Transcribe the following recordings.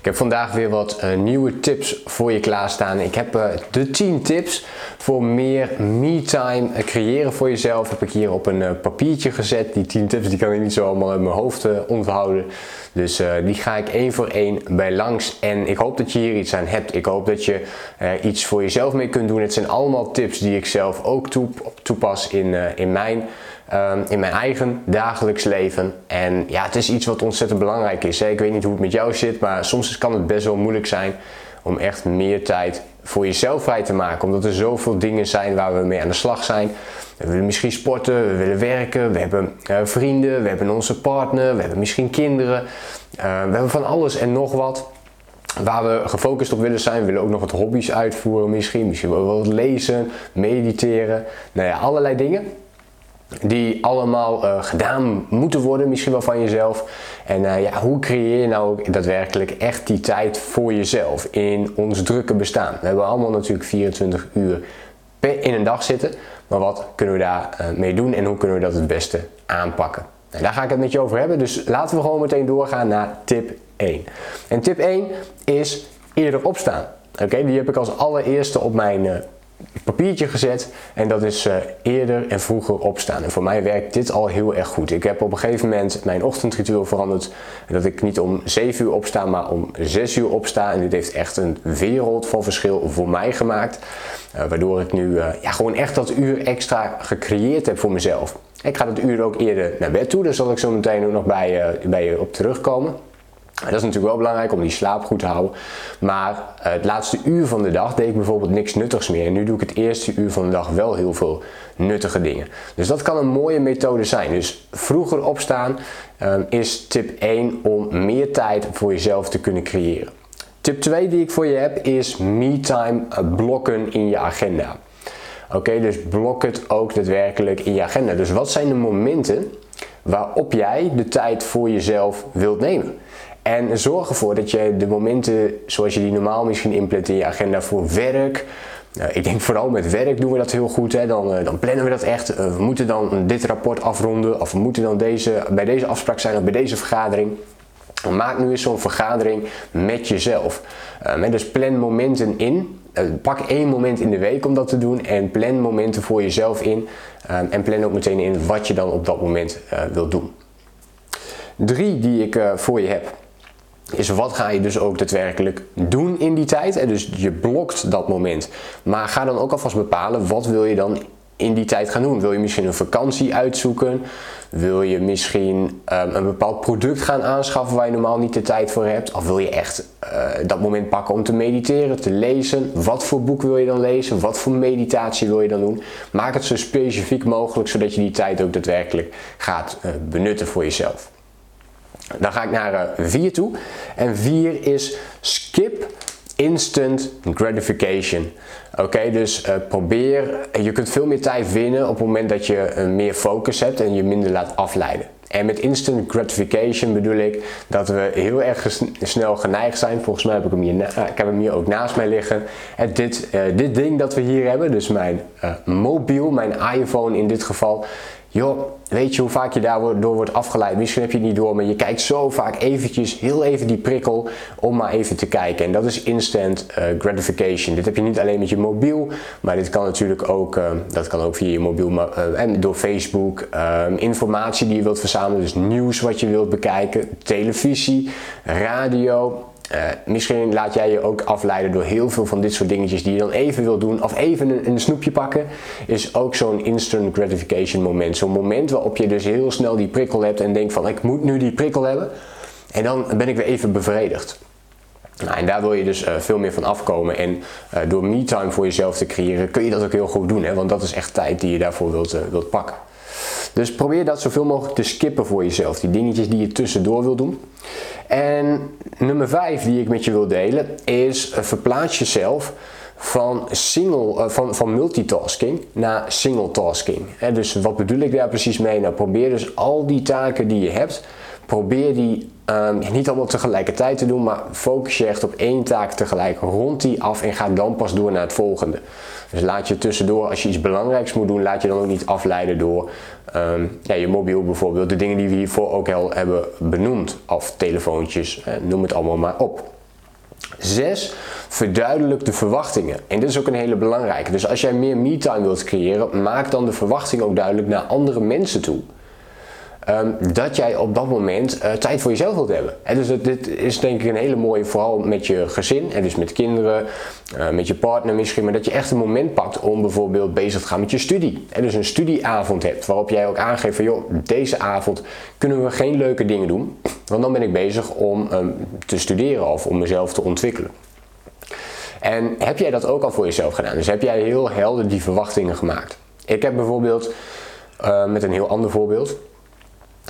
Ik heb vandaag weer wat uh, nieuwe tips voor je klaarstaan. Ik heb uh, de 10 tips voor meer me-time uh, creëren voor jezelf. Heb ik hier op een papiertje gezet. Die 10 tips die kan ik niet zo allemaal in mijn hoofd onthouden. Dus die ga ik één voor één bij langs. En ik hoop dat je hier iets aan hebt. Ik hoop dat je iets voor jezelf mee kunt doen. Het zijn allemaal tips die ik zelf ook toepas in, in mijn Ehm, in mijn eigen dagelijks leven. En ja, het is iets wat ontzettend belangrijk is. Ik weet niet hoe het met jou zit, maar soms kan het best wel moeilijk zijn om echt meer tijd voor jezelf vrij te maken. Omdat er zoveel dingen zijn waar we mee aan de slag zijn. We willen misschien sporten, we willen werken, we hebben uh, vrienden, we hebben onze partner, we hebben misschien kinderen. Uh, we hebben van alles en nog wat. Waar we gefocust op willen zijn, we willen ook nog wat hobby's uitvoeren misschien. Misschien wel wat lezen, mediteren. Nou ja, allerlei dingen die allemaal uh, gedaan moeten worden, misschien wel van jezelf. En uh, ja, hoe creëer je nou daadwerkelijk echt die tijd voor jezelf in ons drukke bestaan? We hebben allemaal natuurlijk 24 uur per in een dag zitten, maar wat kunnen we daar uh, mee doen en hoe kunnen we dat het beste aanpakken? Nou, daar ga ik het met je over hebben, dus laten we gewoon meteen doorgaan naar tip 1. En tip 1 is eerder opstaan. Oké, die heb ik als allereerste op mijn papiertje gezet en dat is uh, eerder en vroeger opstaan. En voor mij werkt dit al heel erg goed. Ik heb op een gegeven moment mijn ochtendritueel veranderd. Dat ik niet om 7 uur opsta, maar om 6 uur opsta. En dit heeft echt een wereld van verschil voor mij gemaakt. Uh, waardoor ik nu uh, ja, gewoon echt dat uur extra gecreëerd heb voor mezelf. Ik ga dat uur ook eerder naar bed toe, daar zal ik zo meteen ook nog bij, bij je op terugkomen. Dat is natuurlijk wel belangrijk om die slaap goed te houden. Maar uh, het laatste uur van de dag deed ik bijvoorbeeld niks nuttigs meer. En nu doe ik het eerste uur van de dag wel heel veel nuttige dingen. Dus dat kan een mooie methode zijn. Dus vroeger opstaan uh, is tip 1 om meer tijd voor jezelf te kunnen creëren. Tip 2 die ik voor je heb is me-time blokken in je agenda. Oké, dus blok het ook daadwerkelijk in je agenda. Dus wat zijn de momenten waarop jij de tijd voor jezelf wilt nemen? En zorg ervoor dat je de momenten zoals je die normaal misschien inplant in je agenda voor werk. Nou, ik denk vooral met werk doen we dat heel goed. Hè. Dan, uh, dan plannen we dat echt. Uh, we moeten dan dit rapport afronden. Of we moeten dan deze, bij deze afspraak zijn of bij deze vergadering. Maak nu eens zo'n vergadering met jezelf. Uh, dus plan momenten in. pak één moment in de week om dat te doen. En plan momenten voor jezelf in. en plan ook meteen in wat je dan op dat moment wilt doen. Drie die ik voor je heb is wat ga je dus ook daadwerkelijk doen in die tijd. En dus je blokt dat moment. Maar ga dan ook alvast bepalen wat wil je dan in die tijd gaan doen. Wil je misschien een vakantie uitzoeken? Wil je misschien um, een bepaald product gaan aanschaffen waar je normaal niet de tijd voor hebt? Of wil je echt uh, dat moment pakken om te mediteren, te lezen? Wat voor boek wil je dan lezen? Wat voor meditatie wil je dan doen? Maak het zo specifiek mogelijk zodat je die tijd ook daadwerkelijk gaat uh, benutten voor jezelf. Dan ga ik naar 4 uh, toe. En 4 is skip instant gratification. Oké, dus uh, probeer, je kunt veel meer tijd winnen op het moment dat je meer focus hebt en je minder laat afleiden. En met instant gratification bedoel ik dat we heel erg snel geneigd zijn. Volgens mij heb ik hem hier, ik heb hem hier ook naast mij liggen. En dit, dit ding dat we hier hebben, dus mijn mobiel, mijn iPhone in dit geval, joh, weet je hoe vaak je daardoor wordt afgeleid? Misschien heb je het niet door, maar je kijkt zo vaak eventjes, heel even die prikkel om maar even te kijken. En dat is instant uh, gratification. Dit heb je niet alleen met je mobiel, maar dit kan natuurlijk ook, uh, dat kan ook via je mobiel uh, en door Facebook. Ehm, informatie die je wilt verzamelen, dus nieuws wat je wilt bekijken, televisie, radio, uh, misschien laat jij je ook afleiden door heel veel van dit soort dingetjes die je dan even wil doen. Of even een, een snoepje pakken. Is ook zo'n instant gratification moment. Zo'n moment waarop je dus heel snel die prikkel hebt en denkt van ik moet nu die prikkel hebben. En dan ben ik weer even bevredigd. Nou, en daar wil je dus uh, veel meer van afkomen. En uh, door me-time voor jezelf te creëren kun je dat ook heel goed doen. Hè? Want dat is echt tijd die je daarvoor wilt, wilt pakken. Dus probeer dat zoveel mogelijk te skippen voor jezelf. Die dingetjes die je tussendoor wil doen. En nummer 5 die ik met je wil delen is uh, verplaats jezelf van, single, uh, van, van multitasking naar single tasking. dus wat bedoel ik daar precies mee? Nou, probeer dus al die taken die je hebt, probeer die um, niet allemaal tegelijkertijd te doen, maar focus je echt op één taak tegelijk. Rond die af en ga dan pas door naar het volgende. Dus laat je tussendoor, als je iets belangrijks moet doen, laat je dan ook niet afleiden door um, ja, je mobiel bijvoorbeeld. De dingen die we hiervoor ook al hebben benoemd. Of telefoontjes, eh, noem het allemaal maar op. Zes, verduidelijk de verwachtingen. En dit is ook een hele belangrijke. Dus als jij meer me-time wilt creëren, maak dan de verwachting ook duidelijk naar andere mensen toe. Ehm, dat jij op dat moment uh, tijd voor jezelf wilt hebben. En dus dit is denk ik een hele mooie, vooral met je gezin en dus met kinderen, uh, met je partner misschien, maar dat je echt een moment pakt om bijvoorbeeld bezig te gaan met je studie. En dus een studieavond hebt waarop jij ook aangeeft van joh, deze avond kunnen we geen leuke dingen doen, want dan ben ik bezig om um, te studeren of om mezelf te ontwikkelen. En heb jij dat ook al voor jezelf gedaan? Dus heb jij heel helder die verwachtingen gemaakt? Ik heb bijvoorbeeld, uh, met een heel ander voorbeeld,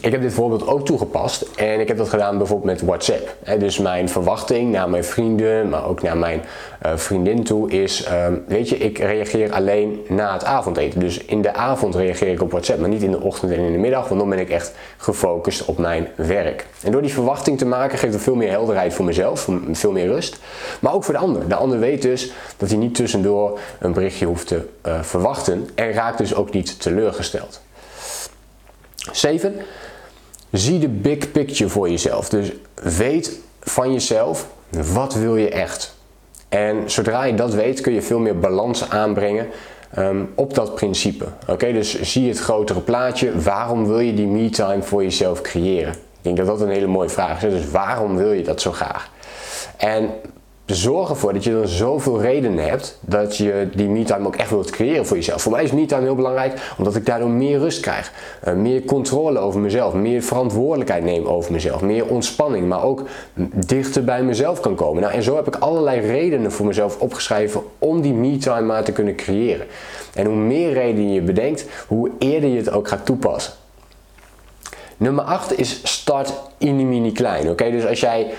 ik heb dit voorbeeld ook toegepast en ik heb dat gedaan bijvoorbeeld met WhatsApp. dus mijn verwachting naar mijn vrienden, maar ook naar mijn uh, vriendin toe is, ehm, weet je, ik reageer alleen na het avondeten. Dus in de avond reageer ik op WhatsApp, maar niet in de ochtend en in de middag, want dan ben ik echt gefocust op mijn werk. En door die verwachting te maken geeft het veel meer helderheid voor mezelf, veel meer rust, maar ook voor de ander. De ander weet dus dat hij niet tussendoor een berichtje hoeft te uh, verwachten en raakt dus ook niet teleurgesteld. 7. Zie de big picture voor jezelf. Dus weet van jezelf, wat wil je echt? En zodra je dat weet, kun je veel meer balans aanbrengen um, op dat principe. Oké, dus zie het grotere plaatje. Waarom wil je die me-time voor jezelf creëren? Ik denk dat dat een hele mooie vraag is. Dus waarom wil je dat zo graag? En zorg ervoor dat je dan zoveel redenen hebt dat je die me-time ook echt wilt creëren voor jezelf. Voor mij is me-time heel belangrijk omdat ik daardoor meer rust krijg. Uh, meer controle over mezelf, meer verantwoordelijkheid neem over mezelf, meer ontspanning, maar ook dichter bij mezelf kan komen. Nou, en zo heb ik allerlei redenen voor mezelf opgeschreven om die me-time maar te kunnen creëren. En hoe meer redenen je bedenkt, hoe eerder je het ook gaat toepassen. Nummer 8 is start in mini klein. Oké, dus als jij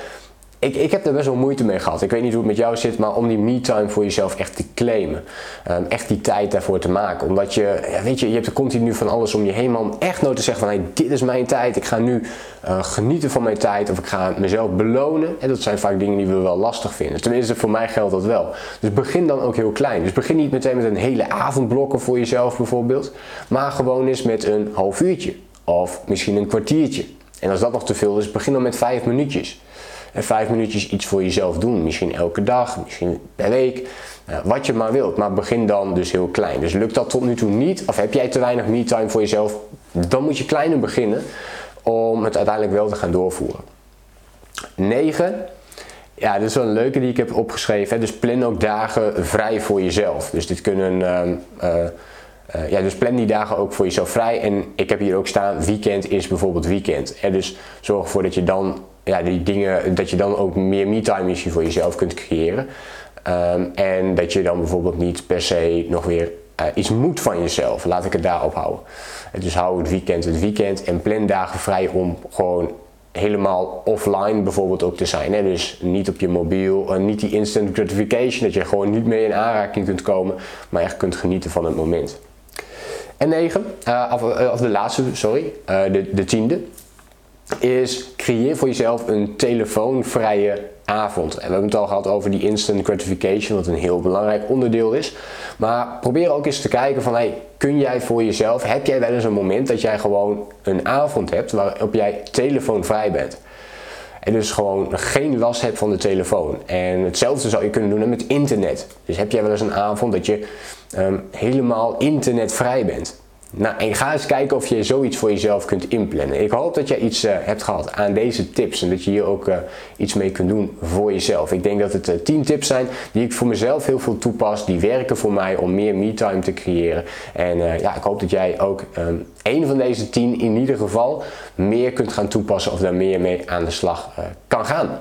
ik, ik heb er best wel moeite mee gehad. Ik weet niet hoe het met jou zit, maar om die me-time voor jezelf echt te claimen. Um, echt die tijd daarvoor te maken. Omdat je, ja, weet je, je hebt er continu van alles om je heen, om echt nooit te zeggen van, hey, dit is mijn tijd. Ik ga nu uh, genieten van mijn tijd of ik ga mezelf belonen. En dat zijn vaak dingen die we wel lastig vinden. Tenminste, voor mij geldt dat wel. Dus begin dan ook heel klein. Dus begin niet meteen met een hele avondblokken voor jezelf bijvoorbeeld. Maar gewoon eens met een half uurtje. Of misschien een kwartiertje. En als dat nog te veel is, begin dan met vijf minuutjes en vijf minuutjes iets voor jezelf doen. Misschien elke dag, misschien per week. Uh, wat je maar wilt. Maar begin dan dus heel klein. Dus lukt dat tot nu toe niet, of heb jij te weinig me-time voor jezelf, dan moet je kleiner beginnen om het uiteindelijk wel te gaan doorvoeren. 9. Ja, dit is wel een leuke die ik heb opgeschreven. Dus plan ook dagen vrij voor jezelf. Dus dit kunnen. Uh, uh, ja, dus plan die dagen ook voor jezelf vrij. En ik heb hier ook staan, weekend is bijvoorbeeld weekend. En dus zorg ervoor dat je dan ja, die dingen, dat je dan ook meer me-time voor jezelf kunt creëren. Um, en dat je dan bijvoorbeeld niet per se nog weer uh, iets moet van jezelf. Laat ik het daarop houden. Dus hou het weekend het weekend en plan dagen vrij om gewoon helemaal offline bijvoorbeeld ook te zijn. Hè? Dus niet op je mobiel, uh, niet die instant gratification, dat je gewoon niet meer in aanraking kunt komen, maar echt kunt genieten van het moment. En negen, of, of, de laatste, sorry, de, de tiende is creëer voor jezelf een telefoonvrije avond. En we hebben het al gehad over die instant gratification, wat een heel belangrijk onderdeel is. Maar probeer ook eens te kijken van, hey, kun jij voor jezelf, heb jij wel eens een moment dat jij gewoon een avond hebt waarop jij telefoonvrij bent? En dus gewoon geen last hebt van de telefoon. En hetzelfde zou je kunnen doen met internet. Dus heb jij wel eens een avond dat je um, helemaal internetvrij bent? Nou, en ga eens kijken of je zoiets voor jezelf kunt inplannen. Ik hoop dat jij iets uh, hebt gehad aan deze tips en dat je hier ook uh, iets mee kunt doen voor jezelf. Ik denk dat het uh, eh, 10 tips zijn die ik voor mezelf heel veel toepas. Die werken voor mij om meer me-time te creëren. En ja, ik hoop dat jij ook um, één van deze 10 in ieder geval meer kunt gaan toepassen of daar meer mee aan de slag kan gaan.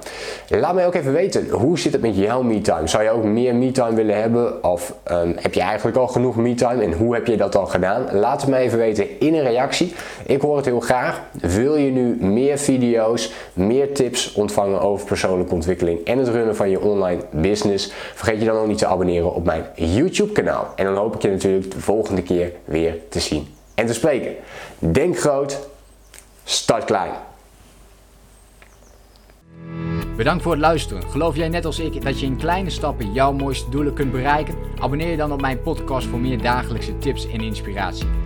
Laat mij ook even weten, hoe zit het met jouw me-time? Zou je ook meer me-time willen hebben? Of um, heb je eigenlijk al genoeg me-time en hoe heb je dat al gedaan? Laat het me even weten in een reactie. Ik hoor het heel graag. Wil je nu meer video's, meer tips ontvangen over persoonlijke ontwikkeling en het runnen van je online business? Vergeet je dan ook niet te abonneren op mijn YouTube kanaal. En dan hoop ik je natuurlijk de volgende keer weer te zien en te spreken. Denk groot, start klein. Bedankt voor het luisteren. Geloof jij net als ik dat je in kleine stappen jouw mooiste doelen kunt bereiken? Abonneer je dan op mijn podcast voor meer dagelijkse tips en inspiratie.